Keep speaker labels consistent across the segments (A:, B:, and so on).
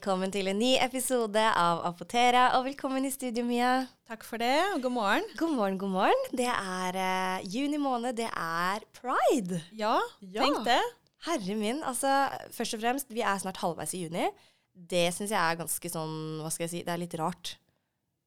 A: velkommen til en ny episode av Apotera. Og velkommen i studio, Mia.
B: Takk for det, og god morgen.
A: God morgen, god morgen. Det er uh, juni måned, det er pride.
B: Ja, ja. tenk det.
A: Herre min. Altså, først og fremst, vi er snart halvveis i juni. Det syns jeg er ganske sånn Hva skal jeg si? Det er litt rart.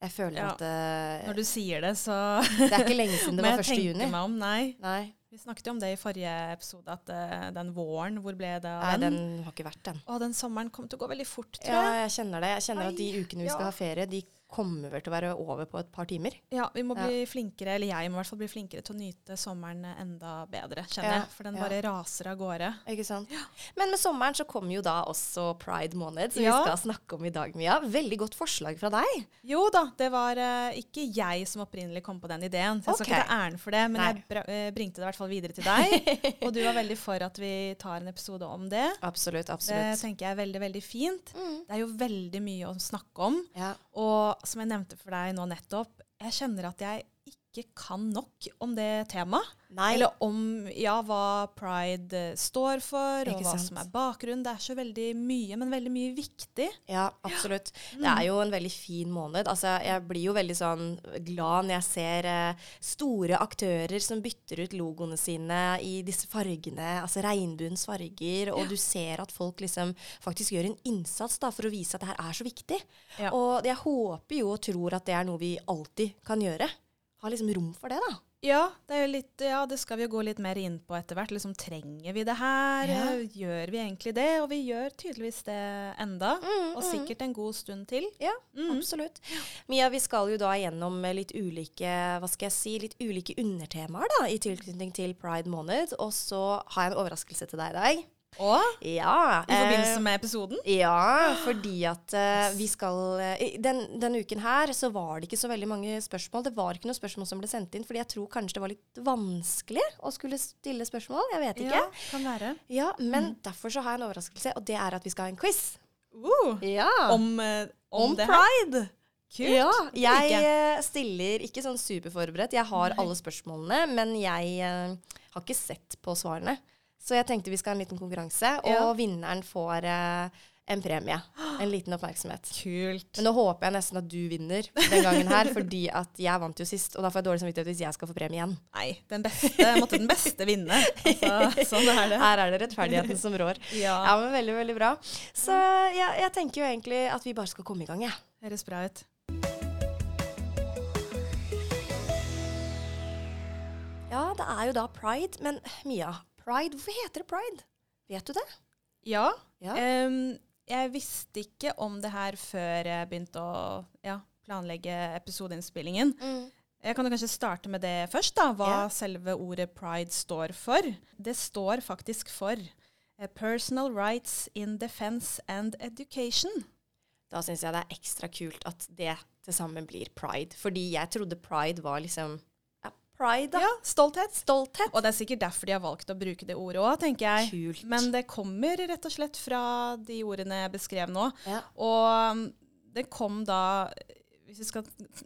A: Jeg føler ja. at uh,
B: Når du sier det, så
A: Det er ikke lenge siden det var 1. juni.
B: Men jeg tenker meg om, nei.
A: nei.
B: Vi snakket jo om det i forrige episode, at uh, den våren, hvor ble det
A: av den? Nei, den har ikke vært den.
B: Å, den sommeren kom til å gå veldig fort, tror
A: jeg. Ja, jeg kjenner det. Jeg kjenner Ai, at de ukene vi skal ha ferie, de kommer vel til å være over på et par timer.
B: Ja, vi må bli ja. flinkere, eller jeg må i hvert fall bli flinkere til å nyte sommeren enda bedre, kjenner ja. jeg. For den bare raser av gårde.
A: Ikke sant. Men med sommeren så kommer jo da også pride måned, som vi skal snakke om i dag, Mia. Veldig godt forslag fra deg.
B: Jo da, det var uh, ikke jeg som opprinnelig kom på den ideen, så jeg okay. skal ikke ta æren for det, men Nei. jeg uh, bringte det i hvert fall videre til deg. og du var veldig for at vi tar en episode om det.
A: Absolutt, absolutt.
B: Det tenker jeg er veldig, veldig fint. Mm. Det er jo veldig mye å snakke om. Ja. Og som jeg nevnte for deg nå nettopp, jeg kjenner at jeg ikke kan nok om det temaet. Eller om ja, hva pride står for, og hva sant? som er bakgrunnen. Det er så veldig mye, men veldig mye viktig.
A: Ja, absolutt. Ja. Det er jo en veldig fin måned. Altså, jeg blir jo veldig sånn glad når jeg ser eh, store aktører som bytter ut logoene sine i disse fargene, altså regnbuens farger, og ja. du ser at folk liksom faktisk gjør en innsats da, for å vise at det her er så viktig. Og jeg håper jo og tror at det er noe vi alltid kan gjøre har liksom rom for det, da.
B: Ja, det, litt, ja, det skal vi jo gå litt mer inn på etter hvert. Liksom, trenger vi det her? Ja. Gjør vi egentlig det? Og vi gjør tydeligvis det enda. Mm, og mm. sikkert en god stund til.
A: Ja, mm. absolutt. Mia, vi skal jo da gjennom litt ulike hva skal jeg si, litt ulike undertemaer da, i tilknytning til pride måned. Og så har jeg en overraskelse til deg i dag.
B: Å?
A: Ja,
B: I forbindelse med episoden?
A: Ja, fordi at uh, vi skal uh, den, Denne uken her så var det ikke så veldig mange spørsmål. Det var ikke noen spørsmål som ble sendt inn, fordi jeg tror kanskje det var litt vanskelig å skulle stille spørsmål. Jeg vet ikke.
B: Ja, kan være.
A: Ja, Men mm. derfor så har jeg en overraskelse, og det er at vi skal ha en quiz.
B: Uh, ja. Om, uh, om,
A: om pride. Kult. Ja, jeg stiller ikke sånn superforberedt. Jeg har alle spørsmålene, men jeg har ikke sett på svarene. Så jeg tenkte vi skal ha en liten konkurranse, og ja. vinneren får eh, en premie. En liten oppmerksomhet.
B: Kult.
A: Men nå håper jeg nesten at du vinner den gangen her, fordi at jeg vant jo sist, og da får jeg dårlig samvittighet hvis jeg skal få premie igjen.
B: Nei, den beste måtte den beste vinne. Altså, sånn er det.
A: Her er det rettferdigheten som rår. Ja. ja, men veldig, veldig bra. Så ja, jeg tenker jo egentlig at vi bare skal komme i gang, jeg.
B: Ja. Høres bra ut.
A: Ja, det er jo da pride, men Mia, Pride. Hvorfor heter det pride? Vet du det?
B: Ja. ja. Um, jeg visste ikke om det her før jeg begynte å ja, planlegge episodeinnspillingen. Mm. Jeg kan kanskje starte med det først, da, hva yeah. selve ordet pride står for. Det står faktisk for uh, Personal Rights in Defense and Education.
A: Da syns jeg det er ekstra kult at det til sammen blir pride. Fordi jeg trodde pride var liksom
B: pride, da. Ja, stolthet.
A: Stolthet.
B: Og det er sikkert derfor de har valgt å bruke det ordet òg, tenker jeg.
A: Kult.
B: Men det kommer rett og slett fra de ordene jeg beskrev nå. Ja. Og um, det kom da skal,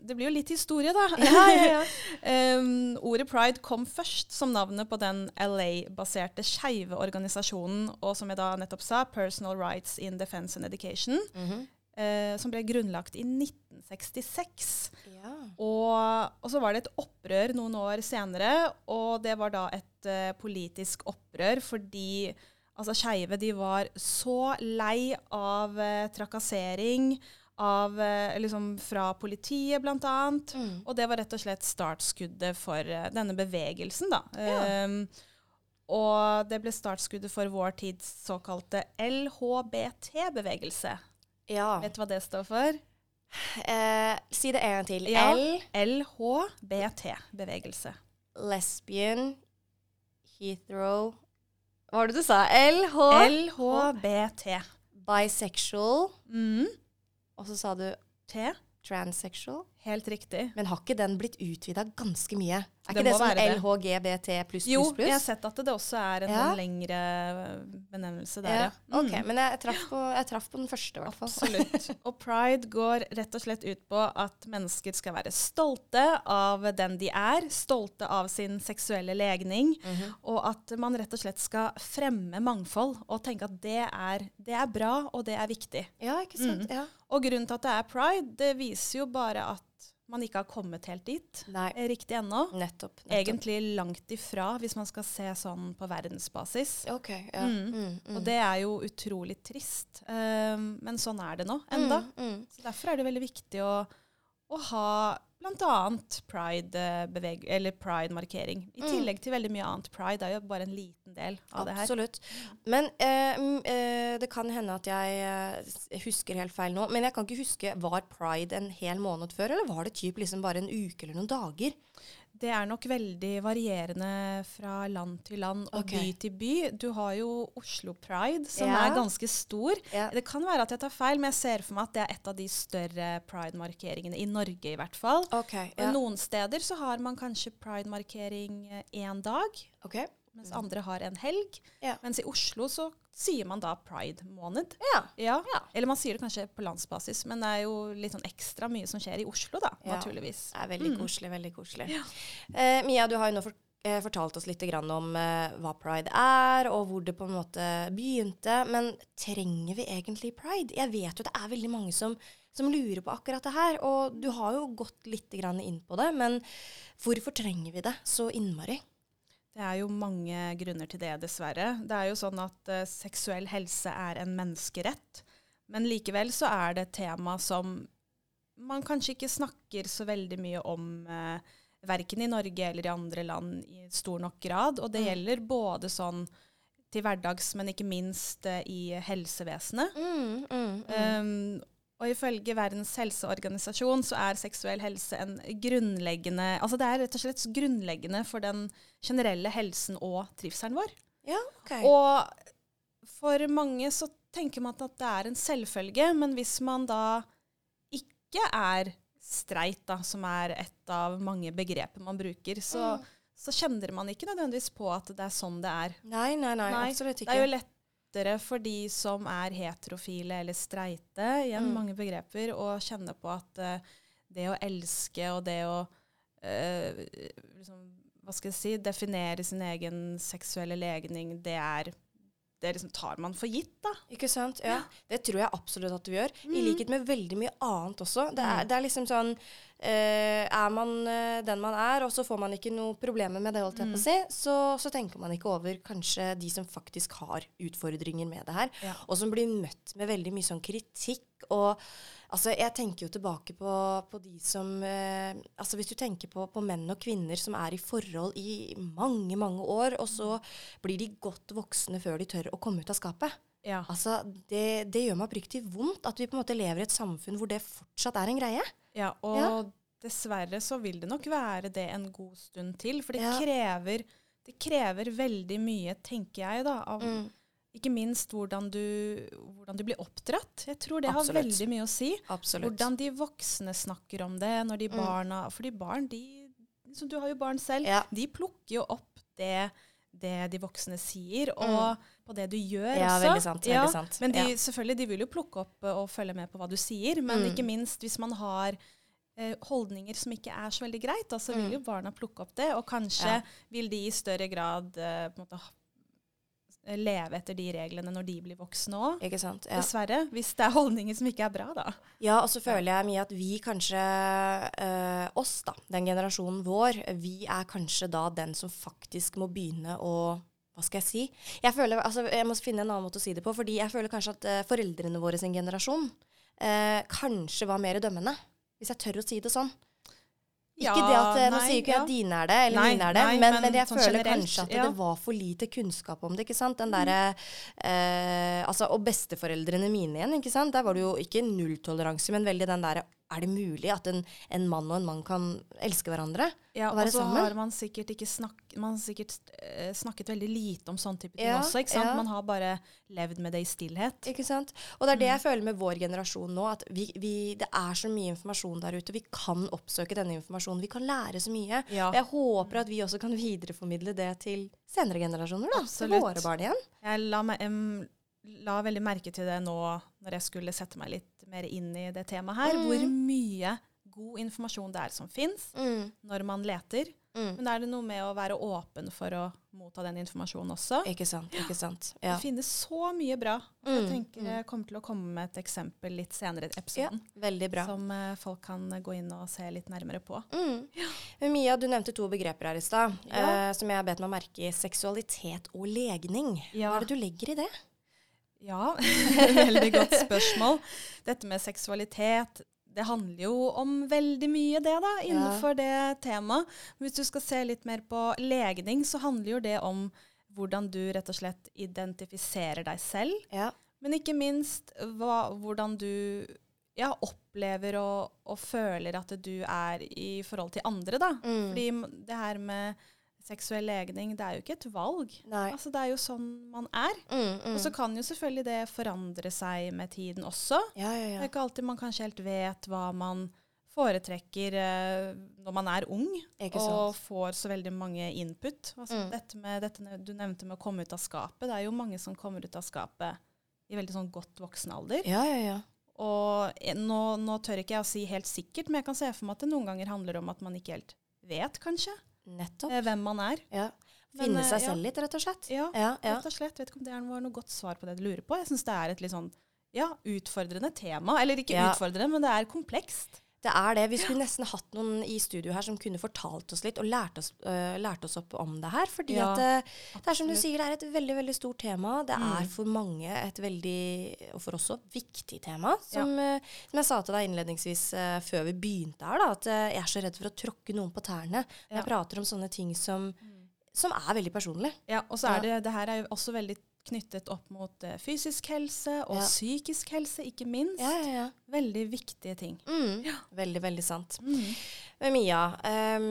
B: det blir jo litt historie, da.
A: Ja, ja,
B: um, ordet pride kom først som navnet på den LA-baserte skeive organisasjonen, og som jeg da nettopp sa, Personal Rights in Defense and Education. Mm -hmm eh, som ble grunnlagt i 1966. Ja. Og, og, så var det et opprør noen år senere, og det var da et eh, politisk opprør fordi altså skeive var så lei av eh, trakassering. Av, eh, liksom fra politiet, blant annet. Mm. Og det var rett og slett startskuddet for uh, denne bevegelsen. da. Ja. Um, og det ble startskuddet for vår tids såkalte LHBT-bevegelse.
A: Ja.
B: Vet du hva det står for?
A: Eh, si det en gang til.
B: Ja. LHBT. Bevegelse.
A: Lesbian, Heathrow Hva var det du sa? LH
B: LHBT.
A: Bisexual.
B: Mm.
A: Og så sa du
B: T.
A: Transsexual.
B: Helt riktig.
A: Men har ikke den blitt utvida ganske mye? Er ikke det,
B: det
A: som. LHGBT pluss
B: Jo,
A: pluss Jo,
B: jeg har sett at det også er en
A: Ja.
B: sånn lengre benevnelse der,
A: Ja,
B: ja. Mm.
A: ok, Men jeg traff på, jeg traff på den første, i hvert fall.
B: Absolutt. Og pride går rett og slett ut på at mennesker skal være stolte av den de er, stolte av sin seksuelle legning,
A: Mhm.
B: og at man rett og slett skal fremme mangfold og tenke at det er, det er bra, og det er viktig.
A: Ja, ikke sant?
B: Mm.
A: Ja.
B: Og grunnen til at det er pride, det viser jo bare at man ikke har kommet helt dit
A: Nei,
B: eh, riktig ennå.
A: nettopp. nettopp.
B: Egentlig langt ifra, hvis man skal se sånn på verdensbasis.
A: OK. Ja.
B: Mm.
A: Mm, mm.
B: Og det er jo utrolig trist. Um, men sånn er det nå enda.
A: Mm, mm.
B: Så derfor er det veldig viktig å, å ha bl.a. pride-markering. Pride-markering. I
A: Mm.
B: tillegg til veldig mye annet. Pride er jo bare en liten del av det her.
A: Absolutt. Men eh, eh, det kan hende at jeg eh, husker helt feil nå. Men jeg kan ikke huske Var pride en hel måned før, eller var det typ liksom bare en uke eller noen dager?
B: Det er nok veldig varierende fra land til land og
A: okay.
B: by til by. Du har jo Oslo Pride, som
A: Ja.
B: er ganske stor.
A: Ja.
B: Det kan være at jeg tar feil, men jeg ser for meg at det er et av de større pride-markeringene i Norge, i hvert fall. Okay,
A: Ja.
B: Noen steder så har man kanskje pride-markering én dag,
A: ok.
B: Mens andre har en helg.
A: Ja.
B: Mens i Oslo så sier man da pride-måned.
A: Ja.
B: Ja.
A: Ja.
B: Eller man sier det kanskje på landsbasis, men det er jo litt sånn ekstra mye som skjer i Oslo, da, naturligvis.
A: Det er veldig
B: Mm.
A: koselig. Veldig koselig. Eh, Mia, du har jo nå for, eh, fortalt oss litt grann om eh, hva pride er, og hvor det på en måte begynte. Men trenger vi egentlig pride? Jeg vet jo det er veldig mange som, som lurer på akkurat det her. Og du har jo gått litt grann inn på det, men hvorfor trenger vi det så innmari?
B: Det er jo mange grunner til det, dessverre. Det er jo sånn at uh, seksuell helse er en menneskerett. Men likevel så er det et tema som man kanskje ikke snakker så veldig mye om, eh, verken i Norge eller i andre land i stor nok grad. Og det
A: Mm.
B: gjelder både sånn til hverdags, men ikke minst eh, i helsevesenet.
A: Mm, mm.
B: Um, og ifølge Verdens helseorganisasjon så er seksuell helse en grunnleggende Altså det er rett og slett grunnleggende for den generelle helsen og trivselen vår.
A: ja, OK.
B: Og for mange så tenker man at det er en selvfølge, men hvis man da ikke er streit, da, som er et av mange begreper man bruker, så,
A: Mm.
B: så kjenner man ikke nødvendigvis på at det er sånn det er.
A: Nei, nei, nei,
B: Nei,
A: absolutt
B: Det er jo lettere for de som er heterofile eller streite, igjen
A: Mm.
B: mange begreper, å kjenne på at uh, det å elske og det å uh, liksom, hva skal jeg si, definere sin egen seksuelle legning, det er det liksom tar man for gitt, da.
A: Ikke sant? Ja. Det tror jeg absolutt at du gjør. I
B: Mhm.
A: likhet med veldig mye annet også. Det er,
B: Mm.
A: det er liksom sånn uh, Er man uh, den man er, og så får man ikke noe problemer med det, holdt jeg på å
B: Mm.
A: si, så, så tenker man ikke over kanskje de som faktisk har utfordringer med det her,
B: Ja.
A: og som blir møtt med veldig mye sånn kritikk. Og altså, jeg tenker jo tilbake på, på de som eh, Altså hvis du tenker på, på menn og kvinner som er i forhold i mange, mange år, og så blir de godt voksne før de tør å komme ut av skapet.
B: Ja.
A: Altså, det, det gjør meg oppriktig vondt at vi på en måte lever i et samfunn hvor det fortsatt er en greie.
B: ja og
A: Ja.
B: dessverre så vil det nok være det en god stund til, for det
A: Ja.
B: krever det krever veldig mye, tenker jeg, da, av
A: Mm.
B: Ikke minst hvordan du, hvordan du blir oppdratt. Jeg tror det
A: Absolutt.
B: har veldig mye å si.
A: Absolutt.
B: Hvordan de voksne snakker om det når de
A: Mm.
B: barna Fordi barn, de liksom, Du har jo barn selv.
A: Ja.
B: De plukker jo opp det, det de voksne sier, og på det du gjør
A: Mm. Ja,
B: også.
A: veldig sant. Veldig sant.
B: Men de,
A: Ja.
B: selvfølgelig, de vil jo plukke opp eh, og følge med på hva du sier, men
A: Mm.
B: ikke minst hvis man har eh, holdninger som ikke er så veldig greit, da, så
A: Mm.
B: vil jo barna plukke opp det, og kanskje
A: Ja.
B: vil de i større grad på en måte leve etter de reglene når de blir voksne òg.
A: Ja.
B: Dessverre. Hvis det er holdninger som ikke er bra, da.
A: ja, og så føler jeg mye at vi kanskje, eh, oss da, den generasjonen vår, vi er kanskje da den som faktisk må begynne å hva skal jeg si? Jeg, føler, altså, jeg må finne en annen måte å si det på, fordi jeg føler kanskje at eh, foreldrene våre sin generasjon eh, kanskje var mer dømmende, hvis jeg tør å si det sånn. Ikke
B: Ja,
A: det at, nei, Nå sier ikke jeg
B: ja.
A: at dine er det, eller
B: Nei,
A: mine er det,
B: nei,
A: men,
B: men
A: jeg
B: sånn
A: føler
B: generelt,
A: kanskje at
B: ja.
A: det var for lite kunnskap om det. ikke sant? Den derre eh, altså, Og besteforeldrene mine igjen, ikke sant? der var det jo ikke nulltoleranse, men veldig den derre er det mulig at en, en mann og en mann kan elske hverandre?
B: Ja, og
A: være
B: så har man sikkert ikke snakk, man har sikkert eh, snakket veldig lite om sånn type ting
A: Ja,
B: også. ikke sant?
A: ja.
B: Man har bare levd med det i stillhet.
A: Ikke sant? Og det er det jeg føler med vår generasjon nå. At vi, vi, det er så mye informasjon der ute. Vi kan oppsøke denne informasjonen. Vi kan lære så mye.
B: Ja.
A: Og jeg håper at vi også kan videreformidle det til senere generasjoner. da. Til
B: Absolutt.
A: våre barn igjen.
B: Jeg la, meg, em, la veldig merke til det nå når jeg skulle sette meg litt mer inn i det temaet her,
A: Mm.
B: hvor mye god informasjon det er som fins
A: Mm.
B: når man leter.
A: Mm.
B: Men er det noe med å være åpen for å motta den informasjonen også?
A: Ikke sant. ikke sant. Ja.
B: Det finnes så mye bra. Jeg
A: Mm,
B: tenker
A: mm.
B: jeg kommer til å komme med et eksempel litt senere i episoden.
A: ja, veldig bra.
B: Som eh, folk kan gå inn og se litt nærmere på.
A: Mm. Men Mia, du nevnte to begreper her i stad
B: Ja.
A: eh, som jeg har bedt meg merke i. Seksualitet og legning.
B: Ja.
A: Hva er det du legger i det?
B: Ja, veldig godt spørsmål. Dette med seksualitet, det handler jo om veldig mye det, da, innenfor det temaet. Hvis du skal se litt mer på legning, så handler jo det om hvordan du rett og slett identifiserer deg selv.
A: Ja.
B: Men ikke minst hva, hvordan du ja, opplever og, og føler at du er i forhold til andre, da.
A: Mm.
B: Fordi det her med seksuell legning, det er jo ikke et valg. Altså, det er jo sånn man er.
A: Mm, mm.
B: Og så kan jo selvfølgelig det forandre seg med tiden også.
A: ja, ja,
B: Det er ikke alltid man kanskje helt vet hva man foretrekker eh, når man er ung og får så veldig mange input. Altså,
A: Mm.
B: dette med, dette du nevnte med å komme ut av skapet. Det er jo mange som kommer ut av skapet i veldig sånn godt voksen alder.
A: Ja, ja, ja.
B: Og eh, nå, nå tør ikke jeg å si helt sikkert, men jeg kan se for meg at det noen ganger handler om at man ikke helt vet, kanskje,
A: Nettopp.
B: eh, hvem man er.
A: Ja. Finne
B: eh,
A: seg selv litt, rett og slett.
B: Ja, rett og slett. Vet ikke om det er noe, godt svar på det du lurer på. Jeg syns det er et litt sånn ja, utfordrende tema. Eller ikke utfordrende, men det er komplekst.
A: Det er det. Vi skulle nesten hatt noen i studio her som kunne fortalt oss litt og lært oss, uh, lært oss opp om det her. Fordi
B: Ja,
A: at det, det er som du sier, det er et veldig veldig stort tema. Det
B: Mm.
A: er for mange et veldig, og for oss også, viktig tema. Som, øh, som jeg sa til deg innledningsvis uh, før vi begynte her, da, at jeg er så redd for å tråkke noen på tærne når
B: Ja.
A: jeg prater om sånne ting som, som er veldig personlig.
B: Ja, og så er det, det her er jo også veldig knyttet opp mot eh, fysisk helse og
A: Ja.
B: psykisk helse, ikke minst.
A: Ja, ja, ja.
B: Veldig viktige ting.
A: Mm. Veldig, veldig sant.
B: Mm.
A: Men Mia, um,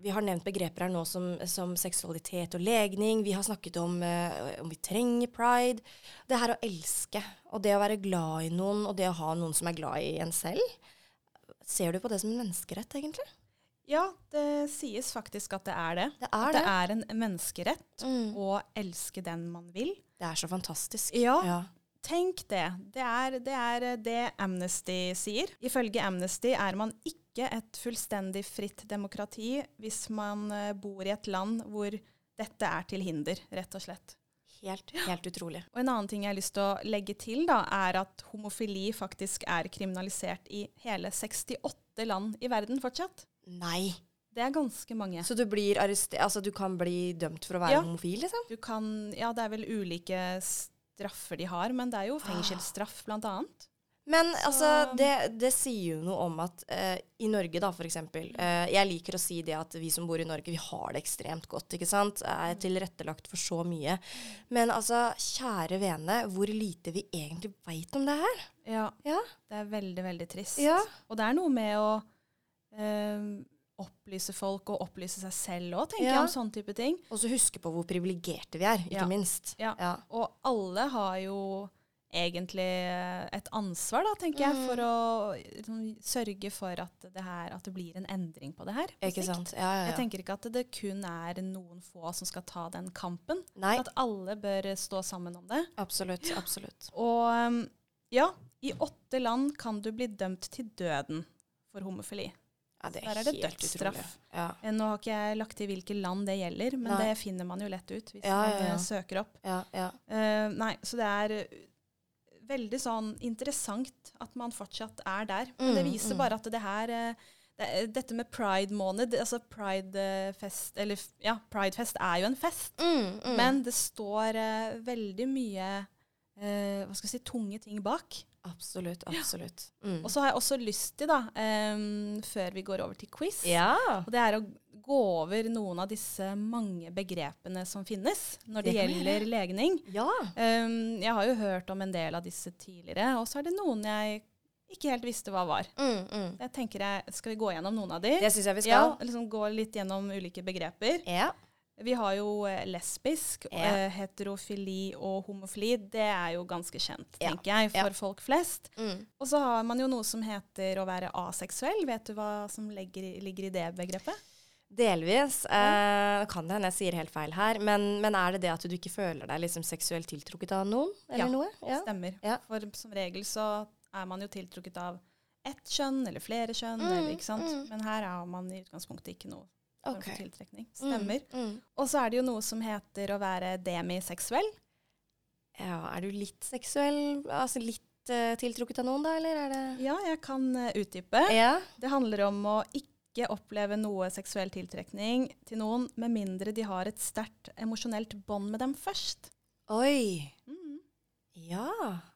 A: vi har nevnt begreper her nå som, som seksualitet og legning. Vi har snakket om uh, om vi trenger pride. Det her å elske, og det å være glad i noen, og det å ha noen som er glad i en selv. Ser du på det som en menneskerett, egentlig?
B: Ja, det sies faktisk at det er det.
A: Det er
B: det
A: det.
B: er en menneskerett
A: Mm.
B: å elske den man vil.
A: Det er så fantastisk.
B: Ja.
A: ja.
B: Tenk det. Det er, det er det Amnesty sier. Ifølge Amnesty er man ikke et fullstendig fritt demokrati hvis man eh, bor i et land hvor dette er til hinder, rett og slett.
A: Helt, helt utrolig.
B: Og En annen ting jeg har lyst til å legge til, da, er at homofili faktisk er kriminalisert i hele 68 land i verden fortsatt.
A: Nei.
B: Det er ganske mange.
A: Så du blir Altså, du kan bli dømt for å være
B: Ja.
A: homofil, liksom?
B: Du kan, ja, det er vel ulike straffer de har, men det er jo fengselsstraff blant annet.
A: Men
B: Så-
A: altså, det, det sier jo noe om at uh, i Norge, da, for eksempel eh, Jeg liker å si det at vi som bor i Norge, vi har det ekstremt godt, ikke sant? Er tilrettelagt for så mye. Men altså, kjære vene, hvor lite vi egentlig veit om det her.
B: Ja,
A: Ja.
B: det er veldig, veldig trist.
A: Ja.
B: Og det er noe med å eh, opplyse folk og opplyse seg selv òg, tenker
A: Ja.
B: jeg, om sånne type ting.
A: Og så huske på hvor privilegerte vi er, ikke
B: Ja.
A: minst.
B: Ja.
A: Ja.
B: Og alle har jo egentlig et ansvar, da, tenker jeg,
A: Mm.
B: for å liksom, sørge for at det, her, at det blir en endring på det her. på
A: Ikke
B: sikt.
A: sant? Ja, ja,
B: Jeg tenker ikke at det kun er noen få som skal ta den kampen.
A: Nei,
B: At alle bør stå sammen om det.
A: absolutt. Absolutt.
B: Og um, ja, i åtte land kan du bli dømt til døden for homofili.
A: Ja, det
B: Der
A: er,
B: er det dødsstraff.
A: Ja.
B: Eh, Nå har ikke jeg lagt til hvilke land det gjelder, men
A: Nei.
B: det finner man jo lett ut hvis
A: Ja,
B: man søker opp.
A: Ja, ja.
B: Eh, nei, så det er eh, veldig sånn interessant at man fortsatt er der. Men det
A: Mm,
B: viser
A: mm.
B: bare at det her det, Dette med pride-måned, altså pride-fest Eller ja, pride-fest er jo en fest,
A: Mm, mm.
B: men det står uh, veldig mye uh, hva skal jeg si, tunge ting bak.
A: Absolutt, absolutt. Mm.
B: Og så har jeg også lyst til, da, um, før vi går over til quiz,
A: Ja.
B: og det er å gå over noen av disse mange begrepene som finnes når det,
A: Det
B: gjelder legning.
A: Ja.
B: Um, jeg har jo hørt om en del av disse tidligere, og så er det noen jeg ikke helt visste hva var.
A: Mm, mm.
B: Jeg tenker jeg, Skal vi gå gjennom noen av de?
A: Det syns jeg vi
B: Ja,
A: skal.
B: liksom Gå litt gjennom ulike begreper.
A: Ja.
B: Vi har jo eh, lesbisk,
A: Ja.
B: eh, heterofili og homofili. Det er jo ganske kjent,
A: Ja.
B: tenker jeg, for
A: Ja.
B: folk flest.
A: Mm.
B: Og så har man jo noe som heter å være aseksuell. Vet du hva som ligger i, ligger i det begrepet?
A: Delvis. Eh, kan det hende jeg sier helt feil her, men, men er det det at du ikke føler deg liksom seksuelt tiltrukket av noen? Eller
B: Ja,
A: noe? Ja.
B: Stemmer.
A: Ja.
B: For som regel så er man jo tiltrukket av ett kjønn eller flere kjønn.
A: Mm,
B: eller, ikke sant?
A: mm.
B: Men her er man i utgangspunktet ikke noe form
A: Ok.
B: for tiltrekning. Stemmer.
A: Mm, mm.
B: Og så er det jo noe som heter å være demiseksuell.
A: Ja, er du litt seksuell? Altså litt eh, tiltrukket av noen, da, eller er det
B: Ja, jeg kan uh, utdype.
A: Ja.
B: Det handler om å ikke oppleve noe seksuell tiltrekning til noen med mindre de har et sterkt emosjonelt bånd med dem først.
A: Oi.
B: Mm.
A: Ja.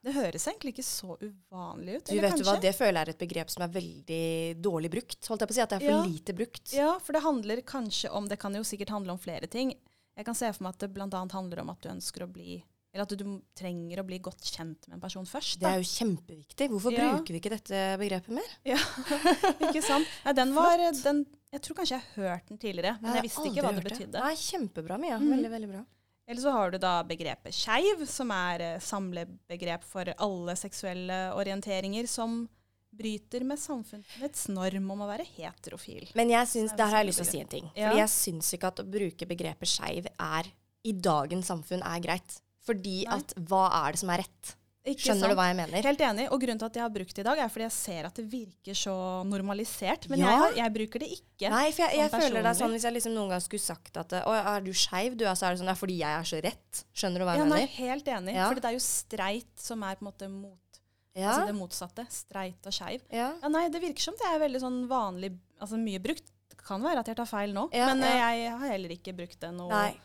B: Det høres egentlig ikke så uvanlig ut.
A: Du vet du hva. Det føler jeg er et begrep som er veldig dårlig brukt. Holdt jeg på å si At det er for
B: Ja.
A: lite brukt.
B: Ja, for det handler kanskje om Det kan jo sikkert handle om flere ting. Jeg kan se for meg at det bl.a. handler om at du ønsker å bli Eller at du trenger å bli godt kjent med en person først.
A: Det er jo kjempeviktig. Hvorfor
B: Ja.
A: bruker vi ikke dette begrepet mer?
B: Ja, ikke sant? Nei, den var den, Jeg tror kanskje jeg har hørt den tidligere, men
A: jeg,
B: jeg visste ikke hva det
A: betydde.
B: betydde.
A: Nei, kjempebra, Mia.
B: Mm.
A: Veldig, veldig bra.
B: Eller så har du da begrepet skeiv, som er eh, samlebegrep for alle seksuelle orienteringer som bryter med samfunnets norm om å være heterofil.
A: Men jeg syns,
B: det
A: der har jeg lyst til å si en ting.
B: Ja.
A: Fordi jeg syns ikke at å bruke begrepet skeiv er i dagens samfunn er greit. Fordi
B: Nei.
A: at hva er det som er rett?
B: Ikke
A: Skjønner du hva jeg mener?
B: Helt enig. Og grunnen til at jeg har brukt det i dag, er fordi jeg ser at det virker så normalisert. Men
A: Ja.
B: jeg, har, jeg bruker det ikke.
A: Nei, for jeg, jeg
B: sånn
A: føler det er sånn hvis jeg liksom noen gang skulle sagt at Å, er du skeiv, du? Så er det sånn ja, fordi jeg er så rett. Skjønner du hva jeg
B: Ja, nei,
A: mener?
B: helt enig.
A: Ja.
B: For det er jo streit som er på en måte mot,
A: Ja.
B: altså det motsatte. Streit og skeiv.
A: ja.
B: Ja, nei, det virker som det er veldig sånn vanlig, altså mye brukt. Det kan være at jeg tar feil nå, men eh, jeg har heller ikke brukt det noe
A: Nei.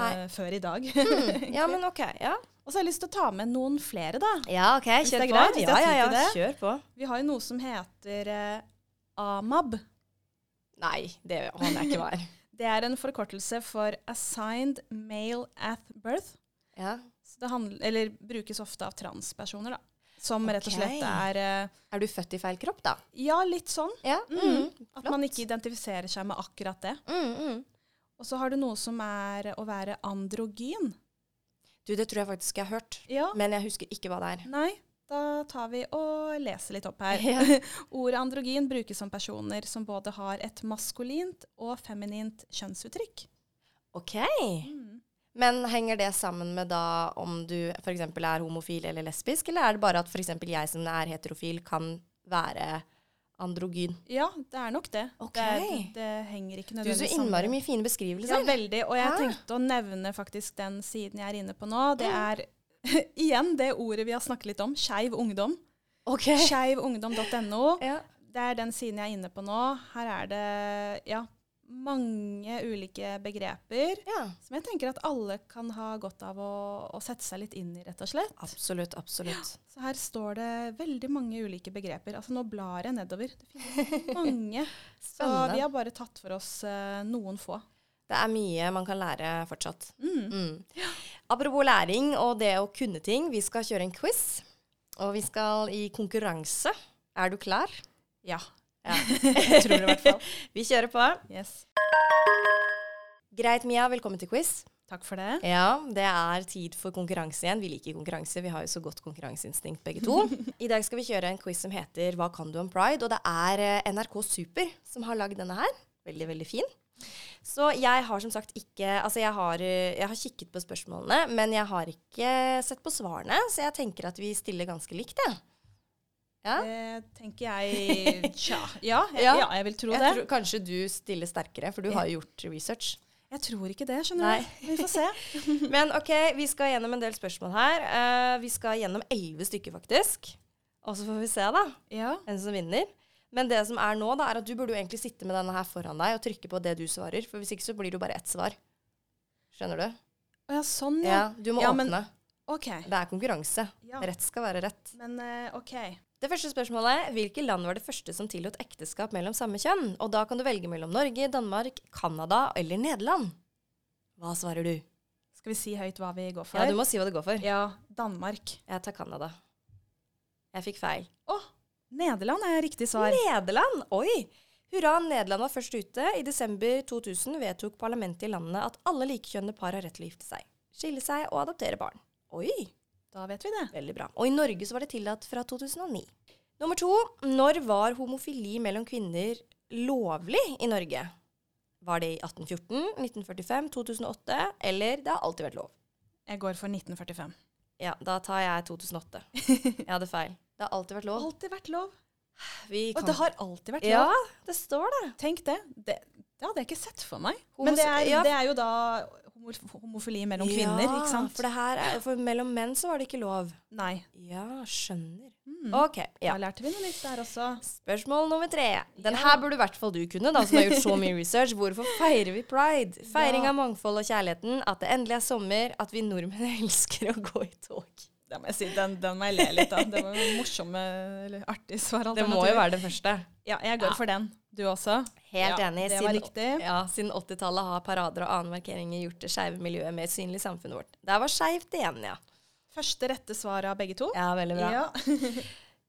A: Nei.
B: før i dag.
A: Mm. Ja, men OK. Ja,
B: Og så har jeg lyst til å ta med noen flere, da.
A: ja OK. Kjør på.
B: greit,
A: Ja, ja, ja. Kjør på.
B: Vi har jo noe som heter eh, AMAB.
A: Nei, det aner jeg ikke hva er.
B: Det er en forkortelse for Assigned Male at Birth.
A: Ja.
B: Så det handler, eller brukes ofte av transpersoner, da. Som rett og slett er eh,
A: Er du født i feil kropp, da?
B: Ja, litt sånn.
A: Ja.
B: Mm. At
A: flott.
B: man ikke identifiserer seg med akkurat det.
A: Mm, mm.
B: Og så har du noe som er å være androgyn.
A: Du, det tror jeg faktisk jeg har hørt.
B: Ja.
A: Men jeg husker ikke hva det er.
B: Nei, da tar vi og leser litt opp her.
A: Ja.
B: Ordet androgyn brukes som personer som både har et maskulint og feminint kjønnsuttrykk.
A: OK.
B: Mm.
A: Men henger det sammen med da om du f.eks. er homofil eller lesbisk, eller er det bare at f.eks. jeg som er heterofil, kan være androgyn?
B: Ja, det er nok det.
A: Ok.
B: Det, det, henger ikke
A: Du, så innmari mye fine beskrivelser.
B: Ja, veldig. Og jeg
A: Hæ?
B: tenkte å nevne faktisk den siden jeg er inne på nå. Det
A: Mm.
B: er igjen det ordet vi har snakket litt om, skeiv ungdom.
A: Okay.
B: Skeivungdom.no.
A: Ja.
B: Det er den siden jeg er inne på nå. Her er det ja, mange ulike begreper
A: ja.
B: som jeg tenker at alle kan ha godt av å, å sette seg litt inn i, rett og slett.
A: Absolutt. Absolutt.
B: Så her står det veldig mange ulike begreper. Altså nå blar jeg nedover. Det finnes mange. Så vi har bare tatt for oss uh, noen få.
A: Det er mye man kan lære fortsatt.
B: Mm.
A: Mm. Apropos læring og det å kunne ting. Vi skal kjøre en quiz. Og vi skal i konkurranse. Er du klar?
B: Ja.
A: Ja.
B: Jeg tror det i hvert fall.
A: Vi kjører på.
B: Yes.
A: Greit, Mia. Velkommen til quiz.
B: Takk for det.
A: Ja, det er tid for konkurranse igjen. Vi liker konkurranse. Vi har jo så godt konkurranseinstinkt begge to. I dag skal vi kjøre en quiz som heter Hva kan du om pride? Og det er eh, NRK Super som har lagd denne her. Veldig, veldig fin. Så jeg har som sagt ikke Altså, jeg har, eh, jeg har kikket på spørsmålene, men jeg har ikke sett på svarene, så jeg tenker at vi stiller ganske likt, jeg. Ja.
B: Det tenker jeg Tja. Ja, jeg,
A: Ja.
B: ja, jeg vil tro
A: Jeg
B: det.
A: tror kanskje du stiller sterkere, for du har jo gjort research.
B: Jeg tror ikke det, skjønner
A: Nei.
B: du. Vi får se.
A: Men OK, vi skal gjennom en del spørsmål her. Uh, vi skal gjennom elleve stykker, faktisk. Og så får vi se, da,
B: Ja.
A: hvem som vinner. Men det som er nå, da, er at du burde jo egentlig sitte med denne her foran deg og trykke på det du svarer. For hvis ikke så blir det jo bare ett svar. Skjønner du?
B: Ja, sånn,
A: Ja,
B: ja.
A: Du må
B: Ja, men-
A: åpne.
B: OK.
A: Det er konkurranse.
B: Ja.
A: Rett skal være rett.
B: Men uh, OK.
A: Det første spørsmålet hvilke land var det første som tillot ekteskap mellom samme kjønn? Og da kan du velge mellom Norge, Danmark, Canada eller Nederland. Hva svarer du?
B: Skal vi si høyt hva vi går for?
A: Ja, Du må si hva det går for.
B: Ja, Danmark.
A: Jeg tar Canada. Jeg fikk feil.
B: Å, Nederland er riktig svar.
A: Nederland! Oi! Hurra, Nederland var først ute. I desember 2000 vedtok parlamentet i landet at alle likekjønnede par har rett til å gifte seg, skille seg og adoptere barn. Oi,
B: Da vet vi det.
A: veldig bra. Og i Norge så var det tillatt fra 2009. Nummer to. Når var homofili mellom kvinner lovlig i Norge? Var det i 1814, 1945, 2008, eller det har alltid vært lov?
B: Jeg går for 1945.
A: Ja, da tar jeg 2008. Jeg hadde feil. Det har alltid vært lov.
B: Alltid vært lov.
A: Vi
B: Og det har alltid vært lov.
A: Ja, det står det.
B: Tenk det. det. Det hadde jeg ikke sett for meg.
A: Homos-
B: Men det er,
A: ja.
B: det er jo da homofili mellom kvinner, ikke sant?
A: For, det her er, for mellom menn så var det ikke lov.
B: Nei.
A: Ja, skjønner.
B: Mm.
A: Ok, ja.
B: Da lærte vi noe nytt der også.
A: Spørsmål nummer tre. Den
B: Ja.
A: her burde i hvert fall du kunne, da, som har gjort så mye research. Hvorfor feirer vi pride? Feiring
B: Ja.
A: av mangfold og kjærligheten, at det endelig er sommer, at vi nordmenn elsker å gå i tog.
B: Det må jeg si, den, den må jeg le litt av. Det var jo morsomme, eller artig svar.
A: Det må jo være det første.
B: Ja, jeg går
A: Ja.
B: for den. Du også?
A: Helt
B: Ja,
A: enig.
B: Det var
A: Siden, ja, siden 80-tallet har parader og annen markeringer gjort det skeive miljøet mer synlig i samfunnet vårt. Der var skeivt igjen, ja.
B: Første rette svar av begge to.
A: Ja, veldig bra.
B: Ja.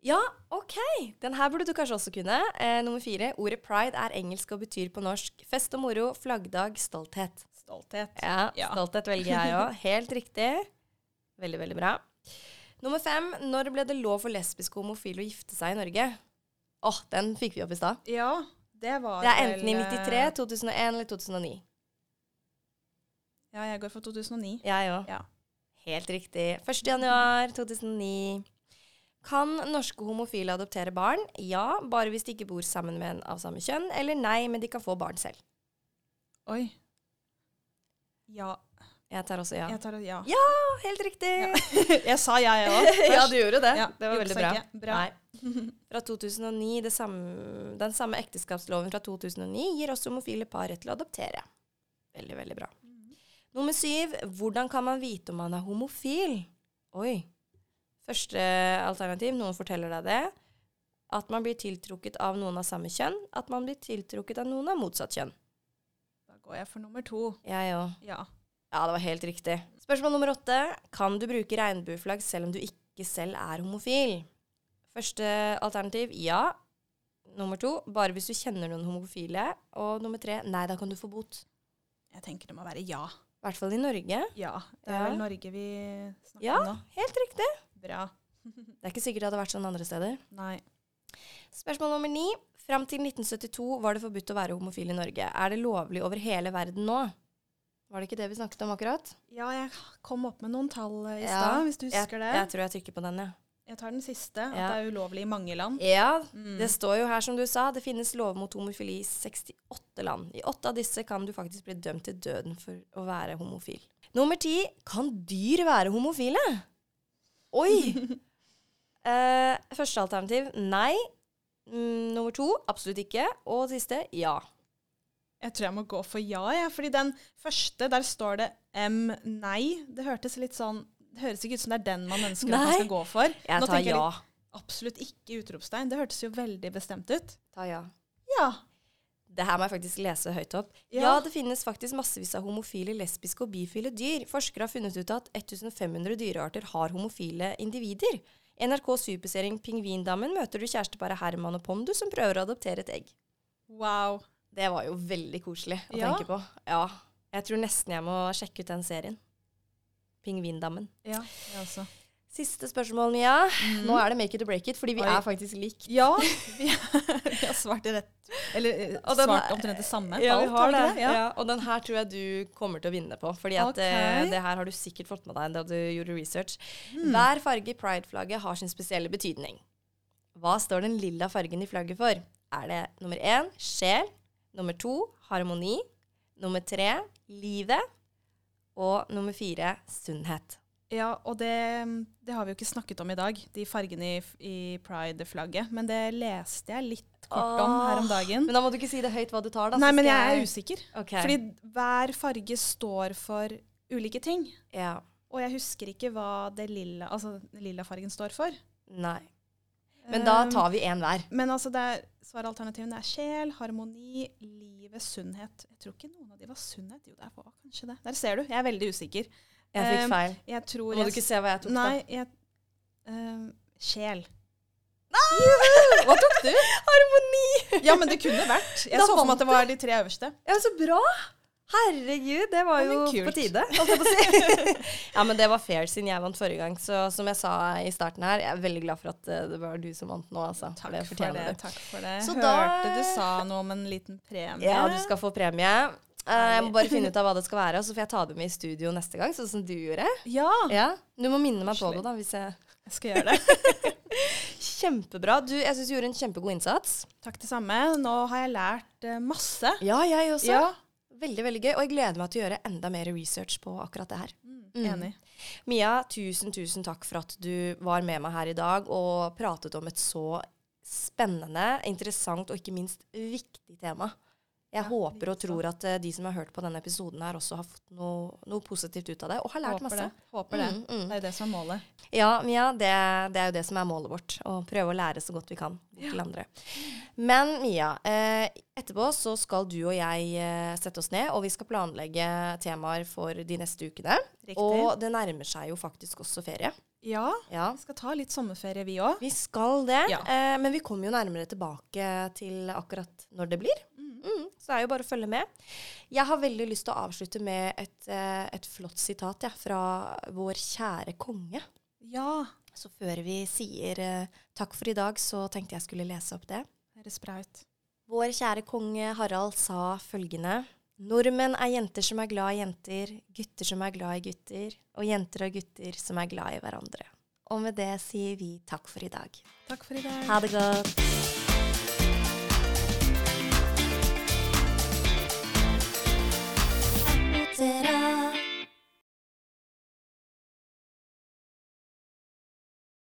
A: Ja, OK. Den her burde du kanskje også kunne. Eh, nummer fire. Ordet pride er engelsk og betyr på norsk fest og moro, flaggdag, stolthet.
B: Stolthet.
A: Ja,
B: Ja.
A: stolthet velger jeg òg. Helt riktig. Veldig, veldig bra. Nummer fem. Når ble det lov for lesbiske og homofile å gifte seg i Norge? Åh, den fikk vi opp i stad.
B: Ja, det var
A: Det er enten i
B: vel,
A: 93,
B: eh,
A: 2001 eller 2009.
B: Ja, jeg går for 2009.
A: Jeg òg.
B: Ja.
A: Helt riktig. 1. januar 2009. Kan norske homofile adoptere barn? Ja, bare hvis de ikke bor sammen med en av samme kjønn. Eller nei, men de kan få barn selv.
B: Oi. Ja.
A: Jeg tar også ja.
B: Jeg tar ja.
A: Ja, helt riktig!
B: jeg sa ja, jeg òg.
A: ja, du gjorde det.
B: Ja,
A: det var veldig bra.
B: Bra.
A: Fra 2009, det samme, Den samme ekteskapsloven fra 2009 gir også homofile par rett til å adoptere. Veldig, veldig bra. Nummer syv. Hvordan kan man vite om man er homofil? Oi. Første alternativ, noen forteller deg det. At man blir tiltrukket av noen av samme kjønn. At man blir tiltrukket av noen av motsatt kjønn.
B: Da går jeg for nummer to.
A: Jeg òg.
B: Ja.
A: Ja, det var helt riktig. Spørsmål nummer åtte. Kan du bruke regnbueflagg selv om du ikke selv er homofil? Første alternativ ja. Nummer to bare hvis du kjenner noen homofile. Og nummer tre nei, da kan du få bot.
B: Jeg tenker det må være ja.
A: I hvert fall i Norge.
B: Ja. Det er vel Norge vi snakker
A: Ja.
B: om nå.
A: Ja, Helt riktig.
B: Bra.
A: Det er ikke sikkert det hadde vært sånn andre steder.
B: Nei.
A: Spørsmål nummer ni. Fram til 1972 var det forbudt å være homofil i Norge. Er det lovlig over hele verden nå? Var det ikke det vi snakket om akkurat?
B: Ja, jeg kom opp med noen tall eh, i
A: Ja,
B: stad, hvis du
A: Jeg,
B: husker det.
A: jeg tror jeg trykker på den, jeg.
B: Jeg tar den siste. At
A: Ja.
B: det er ulovlig i mange land.
A: Ja,
B: Mm.
A: det står jo her som du sa, det finnes lover mot homofili i 68 land. I åtte av disse kan du faktisk bli dømt til døden for å være homofil. Nummer ti, kan dyr være homofile? Oi! eh, første alternativ, nei. Mm, nummer to, absolutt ikke. Og siste, ja.
B: Jeg tror jeg må gå for ja, jeg. Fordi den første, der står det M nei. Det hørtes litt sånn Det høres ikke ut som det er den man ønsker at man skal gå for.
A: Jeg
B: Nå
A: tar
B: jeg
A: ja.
B: litt, Absolutt ikke utropstegn. Det hørtes jo veldig bestemt ut.
A: Ta ja.
B: Ja.
A: Det her må jeg faktisk lese høyt opp. Ja.
B: Ja.
A: det finnes faktisk massevis av homofile, lesbiske og bifile dyr. Forskere har funnet ut at 1500 dyrearter har homofile individer. NRK Superserien Pingvindammen møter du kjæresteparet Herman og Pondus som prøver å adoptere et egg.
B: Wow.
A: Det var jo veldig koselig å
B: Ja.
A: tenke på. Ja. Jeg tror nesten jeg må sjekke ut den serien. Pingvindammen.
B: Ja, jeg også.
A: Siste spørsmål, Mia. Nå er det make it or break it, fordi vi
B: Oi.
A: er faktisk likt.
B: Ja, vi, har svart rett Eller eh, svart
A: er-
B: omtrent det samme.
A: Ja, vi har det. Ja.
B: Ja.
A: Og den her tror jeg du kommer til å vinne på. Fordi at
B: Ok.
A: eh, det her har du sikkert fått med deg da du gjorde research.
B: Mm.
A: Hver farge i pride-flagget har sin spesielle betydning. Hva står den lilla fargen i flagget for? Er det nummer én sjel, nummer to harmoni, nummer tre livet og nummer fire sunnhet?
B: Ja, og det, det har vi jo ikke snakket om i dag, de fargene i, i pride-flagget. Men det leste jeg litt kort om her om dagen.
A: Men da må du ikke si det høyt hva du tar, da.
B: Nei, men jeg er usikker.
A: Okay.
B: Fordi hver farge står for ulike ting.
A: Ja.
B: Og jeg husker ikke hva det lilla, altså, lilla fargen står for.
A: Nei. Men da
B: Um,
A: tar vi én hver.
B: Men altså, det er, svaralternativene er sjel, harmoni, livet, sunnhet. Jeg tror ikke noen av de var sunnhet. Jo, det var kanskje det. Der ser du. Jeg er veldig usikker.
A: Jeg fikk
B: um,
A: feil.
B: Jeg tror
A: Må du ikke se hva jeg tok,
B: Nei, jeg um, Sjel.
A: da?
B: Hva tok du?
A: Harmoni!
B: Ja, men det kunne vært. Jeg
A: Da
B: så for meg at det var de tre øverste.
A: Ja, så bra! Herregud, det var jo på tide. holdt jeg på å si. ja, men det var fair siden jeg vant forrige gang. Så som jeg sa i starten her, jeg er veldig glad for at eh, det var du som vant nå, altså.
B: Takk
A: det
B: for det.
A: du.
B: takk for det.
A: Så
B: Hørte
A: da-
B: du sa noe om en liten premie.
A: Ja, du skal få premie. Uh, jeg må bare finne ut av hva det skal være, og så får jeg ta det med i studio neste gang, sånn som du gjorde.
B: Ja,
A: Ja, Du må minne meg på det, da. hvis jeg...
B: jeg skal gjøre det.
A: Kjempebra. Du, jeg syns du gjorde en kjempegod innsats.
B: Takk det samme. Nå har jeg lært eh, masse.
A: Ja, jeg også.
B: Ja,
A: Veldig, veldig gøy. Og jeg gleder meg til å gjøre enda mer research på akkurat det her.
B: mm, enig.
A: Mia, tusen, tusen takk for at du var med meg her i dag og pratet om et så spennende, interessant og ikke minst viktig tema. Jeg håper og tror at eh, de som har hørt på denne episoden her, også har fått noe, noe positivt ut av det, og har lært
B: Håper
A: masse.
B: det. Håper det.
A: Mm, mm.
B: Det er jo det som er målet.
A: Ja, Mia, det, det er jo det som er målet vårt. Å prøve å lære så godt vi kan til andre. Men Mia, eh, etterpå så skal du og jeg eh, sette oss ned, og vi skal planlegge temaer for de neste ukene.
B: Riktig.
A: Og det nærmer seg jo faktisk også ferie.
B: Ja,
A: Ja,
B: vi skal ta litt sommerferie, vi òg.
A: vi skal det.
B: Ja.
A: Eh, men vi kommer jo nærmere tilbake til akkurat når det blir. Så det er jo bare å følge med. Jeg har veldig lyst til å avslutte med et, eh, et flott sitat ja, fra vår kjære konge.
B: Ja.
A: Så før vi sier eh, takk for i dag, så tenkte jeg skulle lese opp det.
B: Høres bra ut.
A: Vår kjære konge Harald sa følgende. Nordmenn er jenter som er glad i jenter, gutter som er glad i gutter, og jenter og gutter som er glad i hverandre. Og med det sier vi takk for i dag.
B: Takk for i dag.
A: Ha det godt. that I